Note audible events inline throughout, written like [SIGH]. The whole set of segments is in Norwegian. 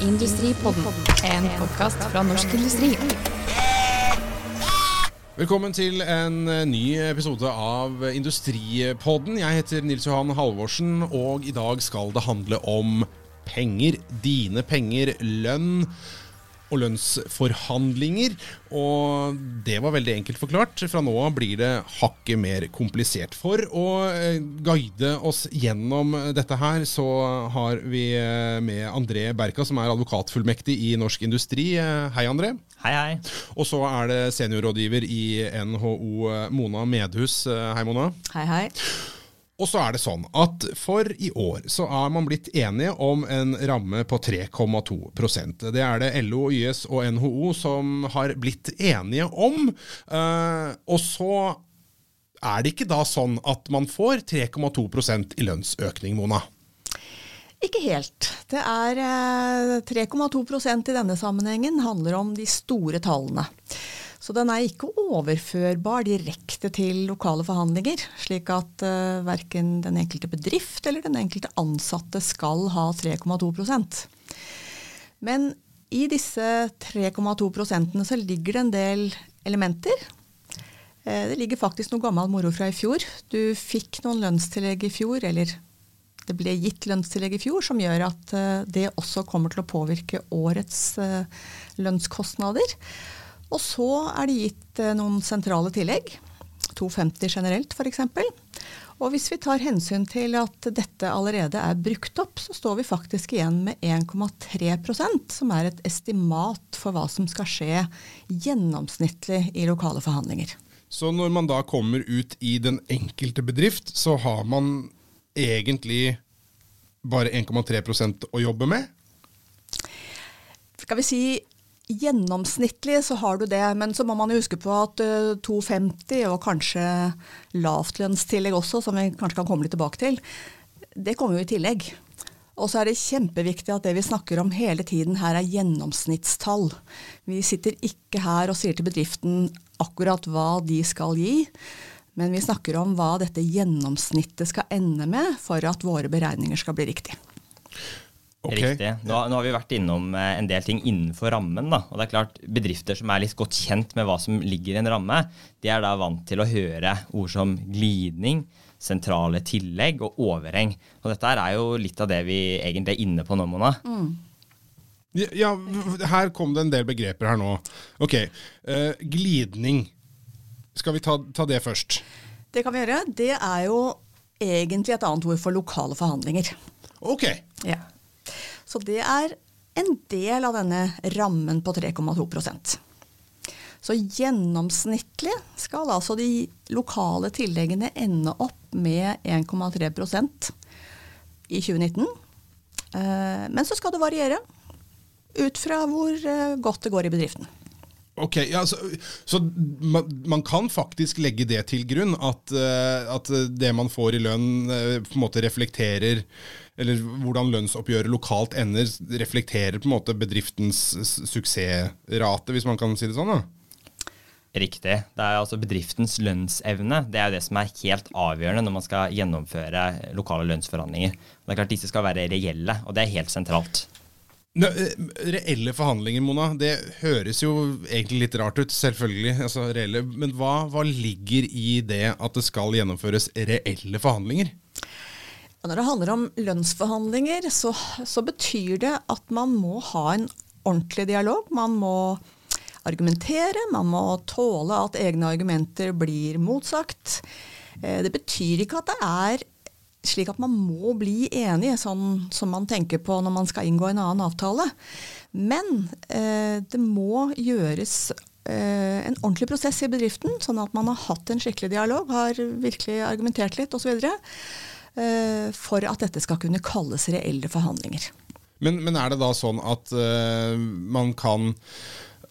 Industripodden, en podkast fra Norsk Industri. Velkommen til en eh, ny episode av Industripodden. Jeg heter Nils Johan Halvorsen, og i dag skal det handle om penger. Dine penger, lønn og lønnsforhandlinger. Og det var veldig enkelt forklart. Fra nå av blir det hakket mer komplisert. For å eh, guide oss gjennom dette her, så har vi eh, med André Berka, som er advokatfullmektig i Norsk Industri. Eh, hei, André. Hei, hei. Og så er det seniorrådgiver i NHO, Mona Medhus. Hei, Mona. Hei, hei. Og så er det sånn at for i år så er man blitt enige om en ramme på 3,2% Det er det LO, YS og NHO som har blitt enige om. Uh, og så er det ikke da sånn at man får 3,2% i lønnsøkning, Mona? Ikke helt. Det er 3,2% i denne sammenhengen handler om de store tallene. Så den er ikke overførbar direkte til lokale forhandlinger, slik at uh, eh, verken den enkelte bedrift eller den enkelte ansatte skal ha 3,2% Men i disse 3,2 prosentene så ligger det en del elementer. Uh, det ligger faktisk noe gammel moro fra i fjor. Du fikk noen lønnstillegg i fjor, eller det ble gitt lønnstillegg i fjor, som gjør at uh, det også kommer til å påvirke årets lønnskostnader. Og så er det gitt eh, noen sentrale tillegg. 250 generelt f.eks. Og hvis vi tar hensyn til at dette allerede er brukt opp, så står vi faktisk igjen med 1,3% som er et estimat for hva som skal skje gjennomsnittlig i lokale forhandlinger. Så når man da kommer ut i den enkelte bedrift, så har man egentlig bare 1,3% å jobbe med? Skal vi si Gjennomsnittlig så har du det, men så må man jo huske på at uh, eh, 250 og kanskje lavtlønnstillegg også, som vi kanskje kan komme litt tilbake til, det kommer jo i tillegg. Og så er det kjempeviktig at det vi snakker om hele tiden her er gjennomsnittstall. Vi sitter ikke her og sier til bedriften akkurat hva de skal gi, men vi snakker om hva dette gjennomsnittet skal ende med for at våre beregninger skal bli riktige. Okay. Riktig. Nå, nå, har vi vært innom eh, en del ting innenfor rammen. Da. Og det er klart, Bedrifter som er litt godt kjent med hva som ligger i en ramme, de er da vant til å høre ord som glidning, sentrale tillegg og overheng. Og dette er jo litt av det vi egentlig er inne på nå, Mona. Mm. Ja, her kom det en del begreper her nå. Ok, uh, glidning. Skal vi ta, ta det først? Det kan vi gjøre. Det er jo egentlig et annet ord for lokale forhandlinger. Ok. Ja. Så det er en del av denne rammen på 3,2% Så gjennomsnittlig skal altså de lokale tilleggene ende opp med 1,3% i 2019. Eh, men så skal det variere ut fra hvor eh, godt det går i bedriften. Ok, ja, Så, så man, man, kan faktisk legge det til grunn, at, uh, at, det man får i lønn, uh, på en måte reflekterer Eller hvordan lønnsoppgjøret lokalt ender, reflekterer på en måte bedriftens suksessrate, hvis man kan si det sånn? da? Riktig. Det er altså Bedriftens lønnsevne det er jo det som er helt avgjørende når man skal gjennomføre lokale lønnsforhandlinger. Det er klart Disse skal være reelle, og det er helt sentralt. Eh, reelle forhandlinger, Mona, det høres jo egentlig litt rart ut, selvfølgelig. Altså, reelle, men hva, hva ligger i det at det skal gjennomføres reelle forhandlinger? Når det handler om lønnsforhandlinger, så, så, betyr det at man må ha en ordentlig dialog. Man må argumentere, man må tåle at egne argumenter blir motsagt. Eh, det betyr ikke at det er slik at man må bli enig, sånn som man tenker på når man skal inngå en annen avtale. Men eh, det må gjøres eh, en ordentlig prosess i bedriften, sånn at man har hatt en skikkelig dialog, har virkelig argumentert litt osv. Eh, for at dette skal kunne kalles reelle forhandlinger. Men, men er det da sånn at eh, man kan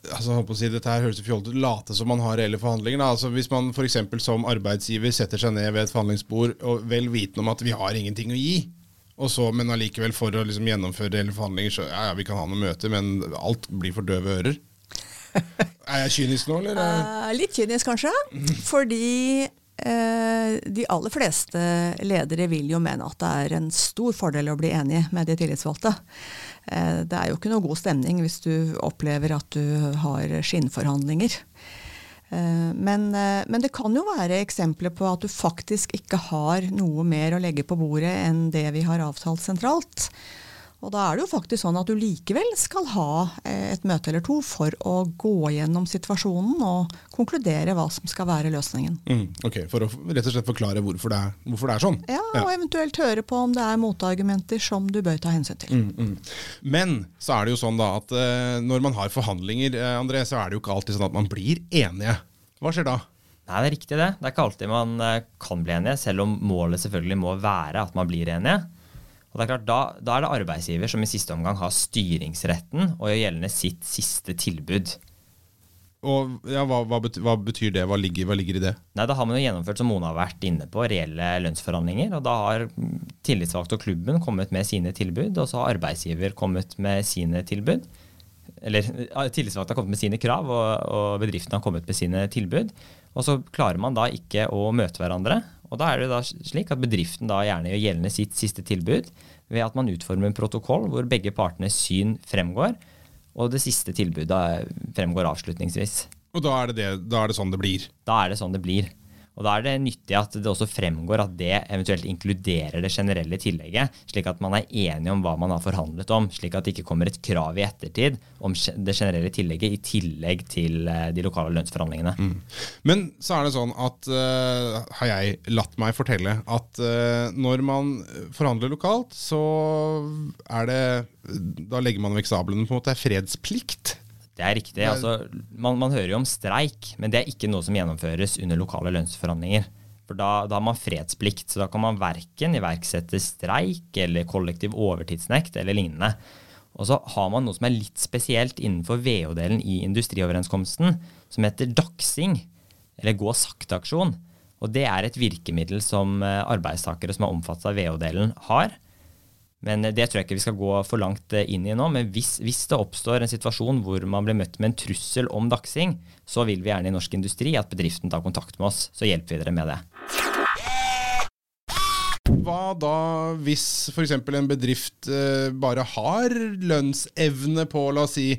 altså, håper å si, dette her høres fjollete ut, late som man har reelle forhandlinger. Da. Altså, hvis man f.eks. som arbeidsgiver setter seg ned ved et forhandlingsbord og vel vitende om at vi har ingenting å gi, og så, men allikevel for å liksom, gjennomføre reelle forhandlinger, så ja, ja, vi kan ha noen møter, men alt blir for døve ører. [LAUGHS] Er jeg kynisk nå, eller? Uh, litt kynisk, kanskje. Fordi eh, de aller fleste ledere vil jo mene at det er en stor fordel å bli enig med de tillitsvalgte. Eh, det er jo ikke noe god stemning hvis du opplever at du har skinnforhandlinger. Eh, men, eh, men, det kan jo være eksempler på at du faktisk ikke har noe mer å legge på bordet enn det vi har avtalt sentralt. Og da er det jo faktisk sånn at du likevel skal ha eh, et møte eller to for å gå gjennom situasjonen og konkludere hva som skal være løsningen. Mm, ok, For å rett og slett forklare hvorfor det er, hvorfor det er sånn? Ja, ja, og eventuelt høre på om det er motargumenter som du bør ta hensyn til. Mm, mm. Men så er det jo sånn da at uh, når man har forhandlinger, uh, André, så er det jo ikke alltid sånn at man blir enige. Hva skjer da? Nei, Det er riktig det. Det er ikke alltid man kan bli enige, selv om målet selvfølgelig må være at man blir enige. Og det er klart, da, da, er det arbeidsgiver som i siste omgang har styringsretten og gjør gjeldende sitt siste tilbud. Og ja, hva, hva, betyr, hva, betyr, det? Hva ligger, hva ligger, i det? Nei, Da har man jo gjennomført som Mona har vært inne på, reelle lønnsforhandlinger. og Da har tillitsvalgte og klubben kommet med sine tilbud, og så har arbeidsgiver kommet med sine tilbud. Eller tillitsvalgte har kommet med sine krav, og, og bedriftene har kommet med sine tilbud. Og så klarer man da ikke å møte hverandre. Og da er det da slik at bedriften da gjerne gjør gjeldende sitt siste tilbud ved at man utformer en protokoll hvor begge partenes syn fremgår, og det siste tilbudet fremgår avslutningsvis. Og da er, det det, da er det sånn det blir? Da er det sånn det blir. Og Da er det nyttig at det også fremgår at det eventuelt inkluderer det generelle tillegget, slik at man er enig om hva man har forhandlet om, slik at det ikke kommer et krav i ettertid om det generelle tillegget i tillegg til eh, de lokale lønnsforhandlingene. Mm. Men så er det sånn at uh, har jeg latt meg fortelle at uh, når man forhandler lokalt, så er det Da legger man vekk sablene på en måte. Fredsplikt. Det er riktig. Altså, man, man, hører jo om streik, men det er ikke noe som gjennomføres under lokale lønnsforhandlinger. For da, da har man fredsplikt, så da kan man verken iverksette streik eller kollektiv overtidsnekt eller lignende. Og så har man noe som er litt spesielt innenfor VO-delen i industrioverenskomsten, som heter dagsing, eller gå sakte-aksjon. Og det er et virkemiddel som eh, arbeidstakere som er omfattet av VO-delen, har. Men det tror jeg ikke vi skal gå for langt eh, inn i nå. Men hvis, hvis, det oppstår en situasjon hvor man blir møtt med en trussel om dagsing, så vil vi gjerne i norsk industri at bedriften tar kontakt med oss. Så hjelper vi dere med det. Hva da hvis f.eks. en bedrift eh, bare har lønnsevne på la oss si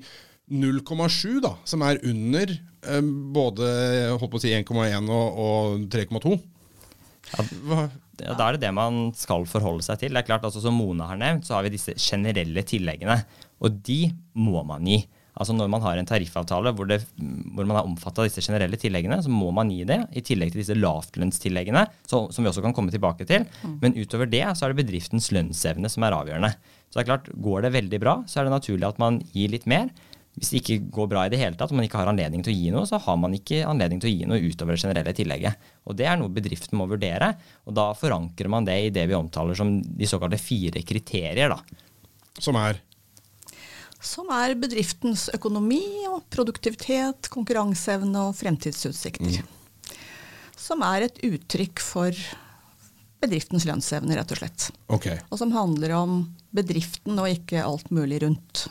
0,7, da, som er under eh, både si 1,1 og, og 3,2? Ja, da er det det man skal forholde seg til. Det er klart, altså Som Mona har nevnt, så har vi disse generelle tilleggene. Og de må man gi. Altså Når man har en tariffavtale hvor, det, hvor man er omfattet av disse generelle tilleggene, så må man gi det, i tillegg til disse lavtlønnstilleggene, så, som vi også kan komme tilbake til. Mm. Men utover det så er det bedriftens lønnsevne som er avgjørende. Så det er klart, Går det veldig bra, så er det naturlig at man gir litt mer. Hvis det ikke går bra i det hele tatt, og man ikke har anledning til å gi noe, så har man ikke anledning til å gi noe utover det generelle tillegget. Og Det er noe bedriften må vurdere, og da forankrer man det i det vi omtaler som de såkalte fire kriterier. da. Som er? Som er bedriftens økonomi og produktivitet, konkurranseevne og fremtidsutsikter. Mm. Som er et uttrykk for bedriftens lønnsevne, rett og slett. Okay. Og som handler om bedriften og ikke alt mulig rundt.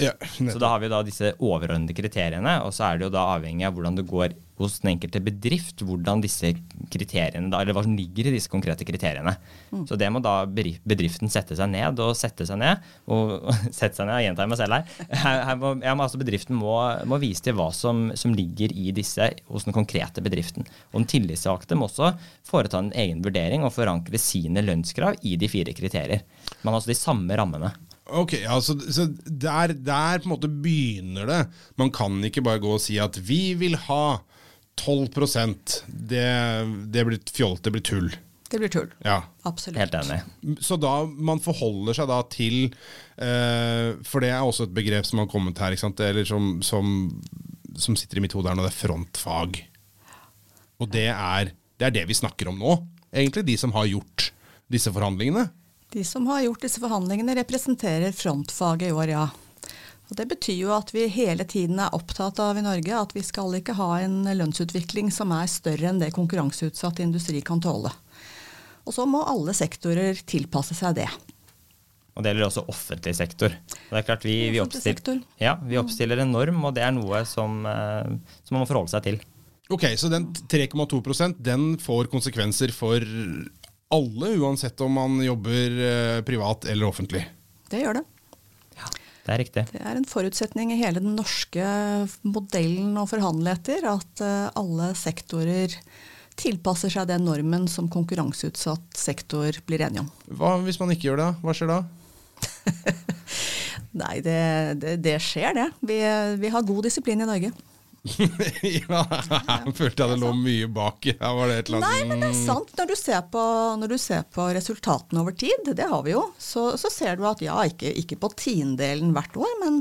Ja, så da har vi da disse overordnede kriteriene, og så er det jo da avhengig av hvordan det går hos den enkelte bedrift, hvordan disse kriteriene da, eller hva som ligger i disse konkrete kriteriene. Mm. Så det må da bedriften sette seg ned og sette seg ned. Og [LAUGHS] sette seg ned, jeg gjentar meg selv her. her, her må, ja, altså bedriften må, må, vise til hva som, som, ligger i disse hos den konkrete bedriften. Og den tillitsvalgte må også foreta en egen vurdering og forankre sine lønnskrav i de fire kriterier. Man har altså de samme rammene. Ok, ja, så der, der, på en måte begynner det. Man kan ikke bare gå og si at vi vil ha 12 Det, det blir fjolt, det blir tull. Det blir tull. Ja. Absolutt. Helt enig. Så da man forholder seg da til eh, For det er også et begrep som har kommet her, eller som, som, som, sitter i mitt hode her nå, det er frontfag. Og det er, det er det vi snakker om nå, egentlig. De som har gjort disse forhandlingene. De som har gjort disse forhandlingene, representerer frontfaget i år, ja. Og det betyr jo at vi hele tiden er opptatt av i Norge at vi skal ikke ha en lønnsutvikling som er større enn det konkurranseutsatt industri kan tåle. Og så må alle sektorer tilpasse seg det. Og det gjelder også offentlig sektor. det er klart vi, vi, oppstiller, ja, vi oppstiller en norm, og det er noe som, eh, som man må forholde seg til. Ok, Så den 3,2% den får konsekvenser for alle, uansett om man jobber eh, privat eller offentlig? Det gjør det. Det er riktig. Det er en forutsetning i hele den norske modellen å forhandle etter, at eh, alle sektorer tilpasser seg den normen som konkurranseutsatt sektor blir enige om. Hva hvis man ikke gjør det? Hva skjer da? [LAUGHS] Nei, det, det, det skjer det. Vi, vi har god disiplin i Norge. [LAUGHS] ja, jeg følte jeg det lå mye bak. Her var det et eller Nei, men det er sant. Når du ser på, du ser på resultatene over tid, det har vi jo, så, så ser du at ja, ikke, ikke på tiendedelen hvert år, men,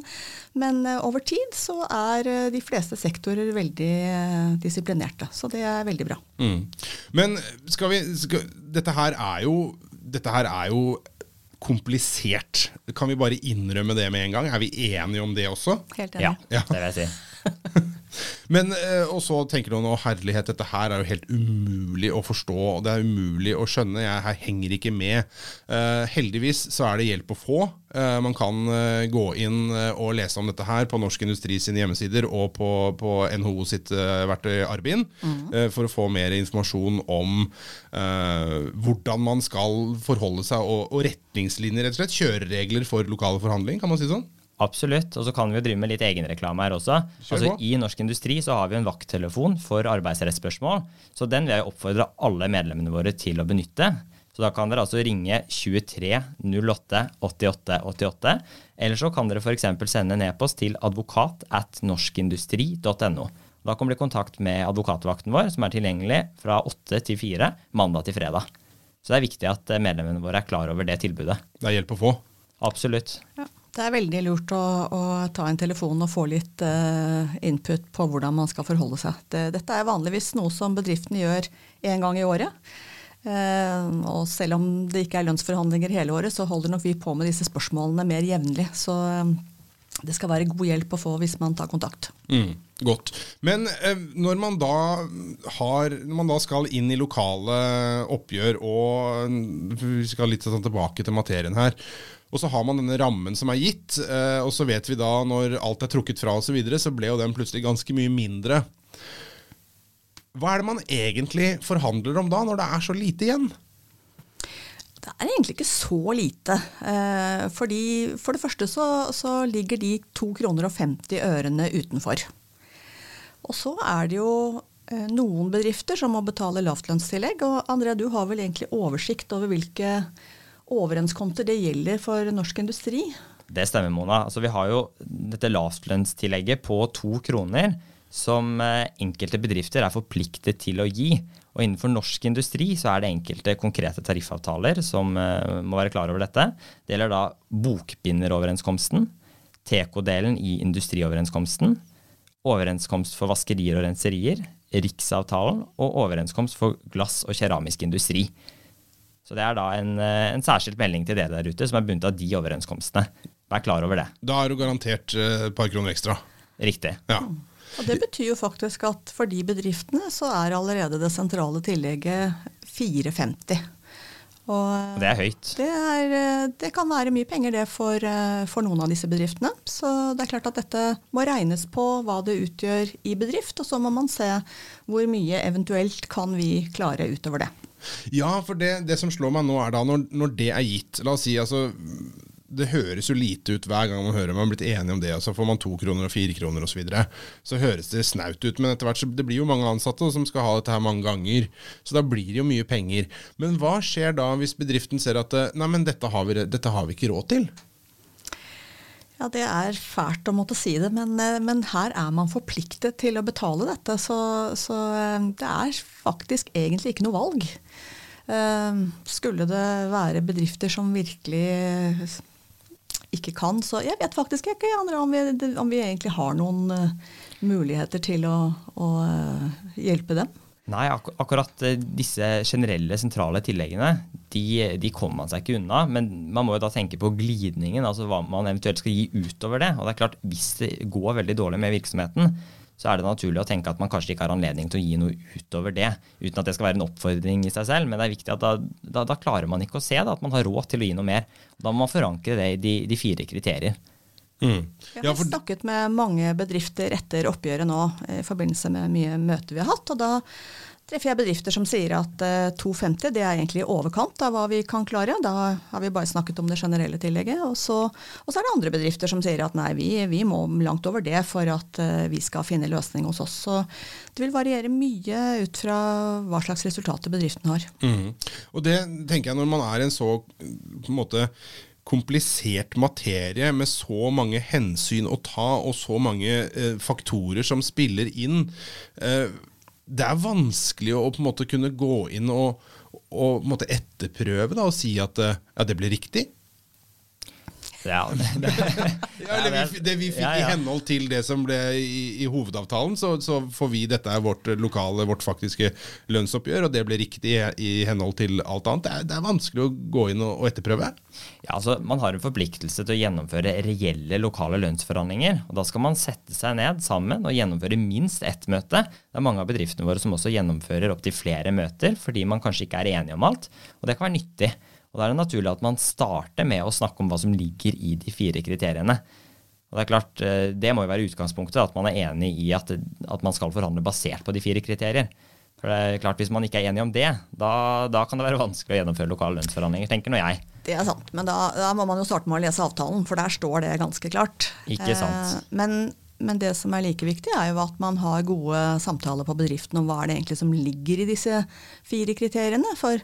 men eh, over tid så er eh, de fleste sektorer veldig eh, disiplinerte. Så det er veldig bra. Mm. Men skal vi skal, dette, her er jo, dette her er jo komplisert. Kan vi bare innrømme det med en gang? Er vi enige om det også? Helt Ja. Ja. det vil jeg si. [LAUGHS] Men, eh, Og så tenker du nå herlighet, dette her er jo helt umulig å forstå. Det er umulig å skjønne. Jeg her henger ikke med. Uh, heldigvis så er det hjelp å få. Uh, man kan uh, gå inn og lese om dette her på Norsk Industri sine hjemmesider og på, på NHO sitt verktøy Arbin eh, for å få mer informasjon om hvordan man skal forholde seg, og, og retningslinjer, rett og slett. Kjøreregler for lokale forhandling, kan man si sånn? Absolutt. Og så kan vi jo drive med litt egenreklame her også. Altså. I Norsk Industri så har vi en vakttelefon for arbeidsrettsspørsmål. Så den vil jeg oppfordre alle medlemmene våre til å benytte. Så da kan dere altså ringe 23 08 88 88. Eller så kan dere f.eks. sende en e-post til advokat at norskindustri.no. Da kommer dere i kontakt med advokatvakten vår, som er tilgjengelig fra 8 til 4 mandag til fredag. Så det er viktig at medlemmene våre er klar over det tilbudet. Det er hjelp å få. Absolutt. Ja. Det er veldig lurt å, å ta en telefon og få litt uh, input på hvordan man skal forholde seg. Det, dette er vanligvis noe som bedriften gjør én gang i året. Uh, og selv om det ikke er lønnsforhandlinger hele året, så holder nok vi på med disse spørsmålene mer jevnlig. Så eh, det skal være god hjelp å få hvis man tar kontakt. Mm, godt. Men uh, når, man har, når man da skal inn i lokale oppgjør, og mm, vi skal litt sånn tilbake til materien her, og så har man denne rammen som er gitt, eh, og så vet vi da når alt er trukket fra osv., så, videre, så ble jo den plutselig ganske mye mindre. Hva er det man egentlig forhandler om da, når det er så lite igjen? Det er egentlig ikke så lite. Eh, fordi For det første så, så ligger de 2 kroner og 50 ørene utenfor. Og så er det jo eh, noen bedrifter som må betale lavtlønnstillegg. Og Andrea, du har vel egentlig oversikt over hvilke overenskomster det gjelder for norsk industri? Det stemmer, Mona. Altså, vi har jo dette lavtlønnstillegget på to kroner som eh, enkelte bedrifter er forpliktet til å gi. Og innenfor norsk industri så er det enkelte konkrete tariffavtaler som eh, må være klar over dette. Det gjelder da bokbinderoverenskomsten, TK-delen i industrioverenskomsten, overenskomst for vaskerier og renserier, Riksavtalen og overenskomst for glass- og keramisk industri. Så det er da en, eh, en særskilt melding til dere der ute som er bundet av de overenskomstene. Vær klar over det. Da er du garantert eh, et par kroner ekstra. Riktig. Ja. Og Det betyr jo faktisk at for de bedriftene så er allerede det sentrale tillegget 4,50. Og det er høyt. det, er, eh, det kan være mye penger det for, eh, for noen av disse bedriftene. Så det er klart at dette må regnes på hva det utgjør i bedrift, og så må man se hvor mye eventuelt kan vi klare utover det. Ja, for det, det som slår meg nå er da, når, når det er gitt La oss si, altså Det høres jo lite ut hver gang man hører man har blitt enige om det, og så får man to kroner og fire kroner osv. Så, videre. så høres det snaut ut, men etter hvert så det blir jo mange ansatte som skal ha dette her mange ganger. Så da blir det jo mye penger. Men hva skjer da hvis bedriften ser at eh, nei, men dette har vi, dette har vi ikke råd til? Ja, Det er fælt å måtte si det, men, eh, men her er man forpliktet til å betale dette. Så, så eh, det er faktisk egentlig ikke noe valg. Skulle det være bedrifter som virkelig ikke kan, så jeg vet faktisk ikke Andrea, om, vi, om vi egentlig har noen eh, muligheter til å, å eh, hjelpe dem. Nei, ak akkurat eh, disse generelle sentrale tilleggene, de, de kommer man seg ikke unna. Men man må jo da tenke på glidningen, altså hva man eventuelt skal gi utover det. Og det er klart, hvis det går veldig dårlig med virksomheten, så er det naturlig å tenke at man kanskje ikke har anledning til å gi noe utover det. Uten at det skal være en oppfordring i seg selv, men det er viktig at da, da, da klarer man ikke å se da, at man har råd til å gi noe mer. Da må man forankre det i de, de fire kriterier. Mm. Jeg har snakket med mange bedrifter etter oppgjøret nå i forbindelse med mye møter vi har hatt. og da treffer jeg bedrifter som sier at eh, 250 det er egentlig i overkant av hva vi kan klare. Da har vi bare snakket om det generelle tillegget. Og så, og så er det andre bedrifter som sier at nei, vi, vi må langt over det for at eh, vi skal finne løsning hos oss. Så det vil variere mye ut fra hva slags resultater bedriften har. mm. Og det tenker jeg når man er en så på en måte komplisert materie med så mange hensyn å ta og så mange eh, faktorer som spiller inn. Eh, det er vanskelig å på en måte kunne gå inn og, og etterprøve da, og si at eh, ja, det blir riktig. Ja, [LAUGHS] det, det, Ja, eller vi, det vi fikk Ja, i henhold til det som ble i, i hovedavtalen, så, så får vi dette er vårt lokale, vårt faktiske lønnsoppgjør, og det ble riktig i, i henhold til alt annet. Det er, det er vanskelig å gå inn og, og etterprøve. Ja, altså Man har en forpliktelse til å gjennomføre reelle lokale lønnsforhandlinger. og Da skal man sette seg ned sammen og gjennomføre minst ett møte. Det er mange av bedriftene våre som også gjennomfører opptil flere møter fordi man kanskje ikke er enige om alt. og Det kan være nyttig. Og Da er det naturlig at man starter med å snakke om hva som ligger i de fire kriteriene. Og Det er klart, eh, det må jo være utgangspunktet, at man er enig i at, at man skal forhandle basert på de fire kriterier. For det er klart, Hvis man ikke er enig om det, da, da kan det være vanskelig å gjennomføre lokale lønnsforhandlinger, tenker nå jeg. Det er sant, men da, da må man jo starte med å lese avtalen, for der står det ganske klart. Ikke sant. Eh, men, men det som er like viktig, er jo at man har gode samtaler på bedriften om hva er det egentlig som ligger i disse fire kriteriene. For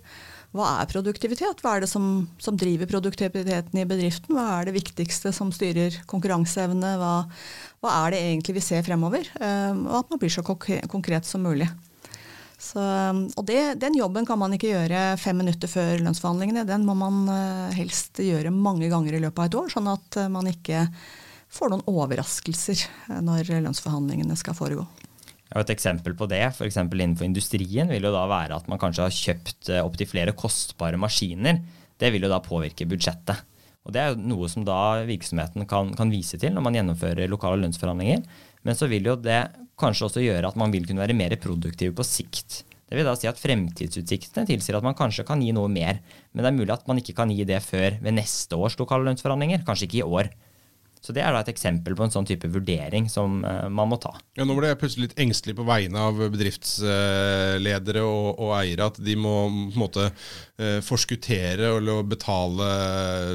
hva er produktivitet? Hva er det som, som driver produktiviteten i bedriften? Hva er det viktigste som styrer konkurranseevne? Hva, hva er det egentlig vi ser fremover? Eh, og at man blir så konkret som mulig. Så, og det, Den jobben kan man ikke gjøre fem minutter før lønnsforhandlingene. Den må man eh, helst gjøre mange ganger i løpet av et år, sånn at eh, man ikke får noen overraskelser når lønnsforhandlingene skal foregå. Et eksempel på det, f.eks. innenfor industrien vil jo da være at man kanskje har kjøpt eh, opptil flere kostbare maskiner. Det vil jo da påvirke budsjettet. Og Det er jo noe som da virksomheten kan, kan vise til når man gjennomfører lokale lønnsforhandlinger. Men så vil jo det kanskje også gjøre at man vil kunne være mer produktiv på sikt. Det vil da si at Fremtidsutsiktene tilsier at man kanskje kan gi noe mer. Men det er mulig at man ikke kan gi det før ved neste års lokale lønnsforhandlinger. Kanskje ikke i år. Så Det er da et eksempel på en sånn type vurdering som eh, man må ta. Ja, Nå ble jeg plutselig litt engstelig på vegne av bedriftsledere og, og eiere. At de må på en måte forskuttere eller betale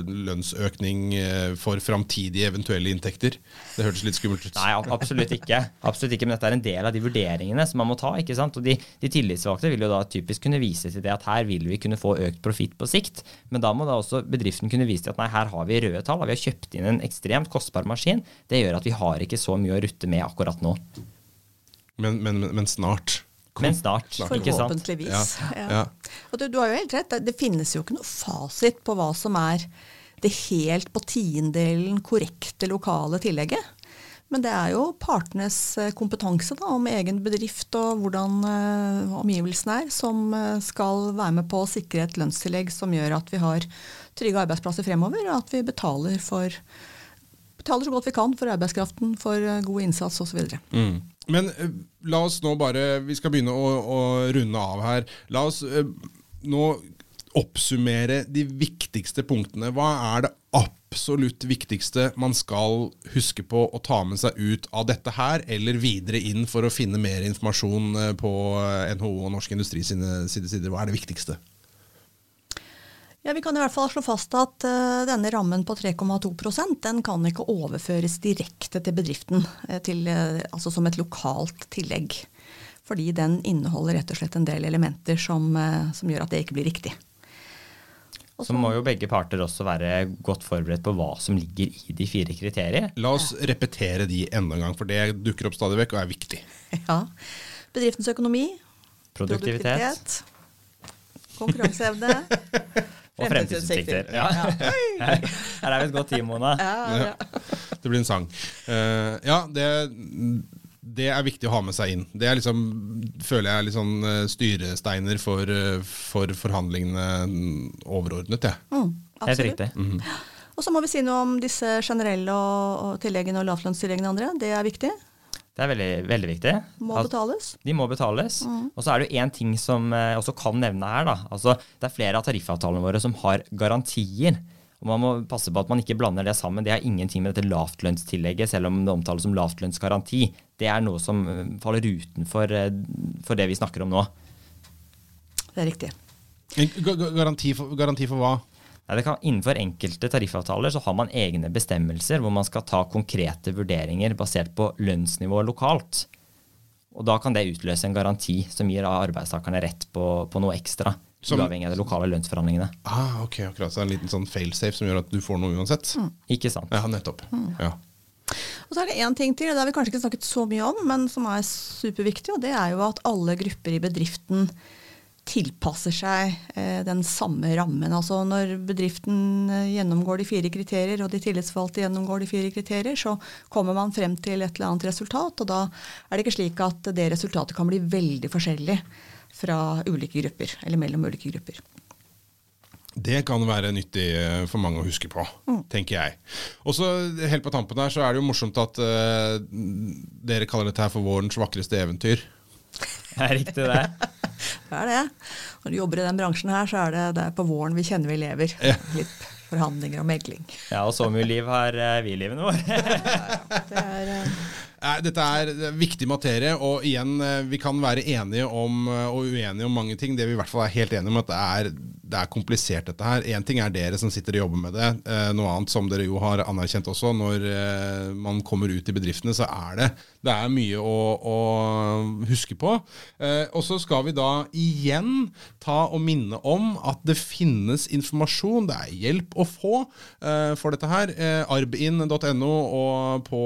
lønnsøkning eh, for framtidige eventuelle inntekter. Det hørtes litt skummelt ut. Nei, absolutt ikke. Absolutt ikke, Men dette er en del av de vurderingene som man må ta. ikke sant? Og De, de tillitsvalgte vil jo da typisk kunne vise til det at her vil vi kunne få økt profitt på sikt. Men da må da også bedriften kunne vise til at nei, her har vi røde tall. Vi har kjøpt inn en ekstremt kostbar maskin. Det gjør at vi har ikke så mye å rutte med akkurat nå. Men, men, men snart. Men snart. ikke sant? Forhåpentligvis. Ja, ja. Og du, du har jo helt rett. Det, det finnes jo ikke noe fasit på hva som er det helt på tiendedelen korrekte lokale tillegget. Men det er jo partenes eh, kompetanse da, om egen bedrift og hvordan uh, omgivelsene er, som eh, skal være med på å sikre et lønnstillegg som gjør at vi har trygge arbeidsplasser fremover, og at vi betaler, for, betaler så godt vi kan for arbeidskraften, for eh, god innsats osv. Mm. Men eh, la oss nå bare Vi skal begynne å, å runde av her. La oss eh, nå oppsummere de viktigste punktene. Hva er det absolutt viktigste man skal huske på å ta med seg ut av dette her, eller videre inn for å finne mer informasjon på NHO og Norsk Industri sine sider? Hva er det viktigste? Ja, Vi kan i hvert fall slå fast at uh, denne rammen på 3,2% den kan ikke overføres direkte til bedriften eh, til, uh, altså som et lokalt tillegg. Fordi den inneholder rett og slett en del elementer som, uh, som gjør at det ikke blir riktig. Også, Så må jo begge parter også være godt forberedt på hva som ligger i de fire kriterier. La oss repetere de enda en gang, for det dukker opp stadig vekk og er viktig. [LAUGHS] Ja. Bedriftens økonomi, Produktivitet konkurranseevne [LAUGHS] og fremtidsutsikter. Ja. [LAUGHS] Her her er vi et godt team, Mona. Ja, ja. Det blir en sang. Uh, ja, det, det er viktig å ha med seg inn. Det er liksom, føler jeg er litt sånn eh, styresteiner for, eh, for forhandlingene mm, overordnet. Ja. Mm, Helt riktig. riktig. Og så må vi si noe om disse generelle og, og tilleggene og lavlønnstilleggene andre. Det er viktig. Det er veldig, veldig viktig. Må betales. De må betales. Og så er det jo én ting som jeg også kan nevne her. da. Altså, det er flere av tariffavtalene våre som har garantier. Og Man må passe på at man ikke blander det sammen. Det har ingenting med dette lavtlønnstillegget, selv om det omtales som lavtlønnsgaranti. Det er noe som eh, faller utenfor eh, for det vi snakker om nå. Det er riktig. Garanti for, garanti for hva? Nei, kan, innenfor enkelte tariffavtaler så har man egne bestemmelser hvor man skal ta konkrete vurderinger basert på lønnsnivået lokalt. Og Da kan det utløse en garanti som gir arbeidstakerne rett på, på noe ekstra. Som, uavhengig av de lokale lønnsforhandlingene. Ah, ok, akkurat. Så det er en liten sånn failsafe som gjør at du får noe uansett? Mm. Ikke sant. Ja, nettopp. Mm. Ja. Og så er det én ting til, det har vi kanskje ikke snakket så mye om, men som er superviktig. og Det er jo at alle grupper i bedriften tilpasser seg eh, den samme rammen. Altså Når bedriften eh, gjennomgår de fire kriterier, og de tillitsvalgte gjennomgår de fire kriterier, så kommer man frem til et eller annet resultat. Og da er det ikke slik at det resultatet kan bli veldig forskjellig fra ulike grupper, eller mellom ulike grupper. Det kan være nyttig eh, for mange å huske på, mm. tenker jeg. Og så Helt på tampen her så er det jo morsomt at uh, dere kaller dette her for vårens vakreste eventyr. [LAUGHS] Det er riktig, det. [LAUGHS] det er det. Når du jobber i den bransjen her, så er det, det er på våren vi kjenner vi lever. Ja. Litt forhandlinger og megling. Ja, og så mye liv har uh, vi i livene våre. [LAUGHS] ja, ja. Det er... Uh, dette er viktig materie, og igjen, eh, vi kan være enige om eh, og uenige om mange ting. Det vi i hvert fall er helt enige om, at det er, det er komplisert, dette her. Én ting er dere som sitter og jobber med det. Eh, noe annet som dere jo har anerkjent også, når man kommer ut i bedriftene, så er det, det er mye å, å huske på. Og så skal vi da igjen ta og minne om at det finnes informasjon, det er hjelp å få for dette her. arbin.no og på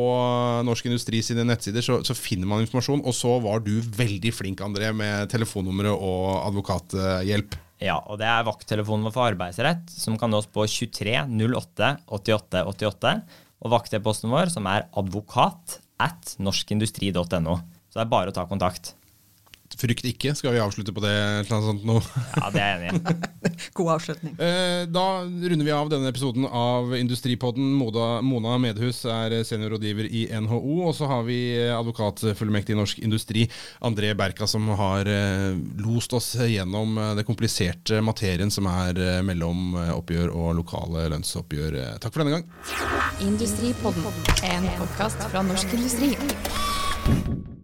Norsk Industri sine nettsider så, så, finner man informasjon. Og så var du veldig flink, André, med telefonnummeret og advokathjelp. Ja, og det er vakttelefonen vår for arbeidsrett, som kan nås på 23 08 88 88. Og vakteposten vår, som er advokat at norskindustri.no. Så det er bare å ta kontakt. Frykt ikke. Skal vi avslutte på det? eller sånt nå? [LAUGHS] Ja, det er jeg enig i. [LAUGHS] God avslutning. Eh, da runder vi av denne episoden av Industripodden. Mona Medhus er seniorrådgiver i NHO. Og så har vi advokatfullmektig i Norsk Industri, André Berka, som har eh, lost oss gjennom eh, det kompliserte materien som er mellom oppgjør og lokale lønnsoppgjør. Takk for denne gang. Industripodden, en podkast fra Norsk Industri.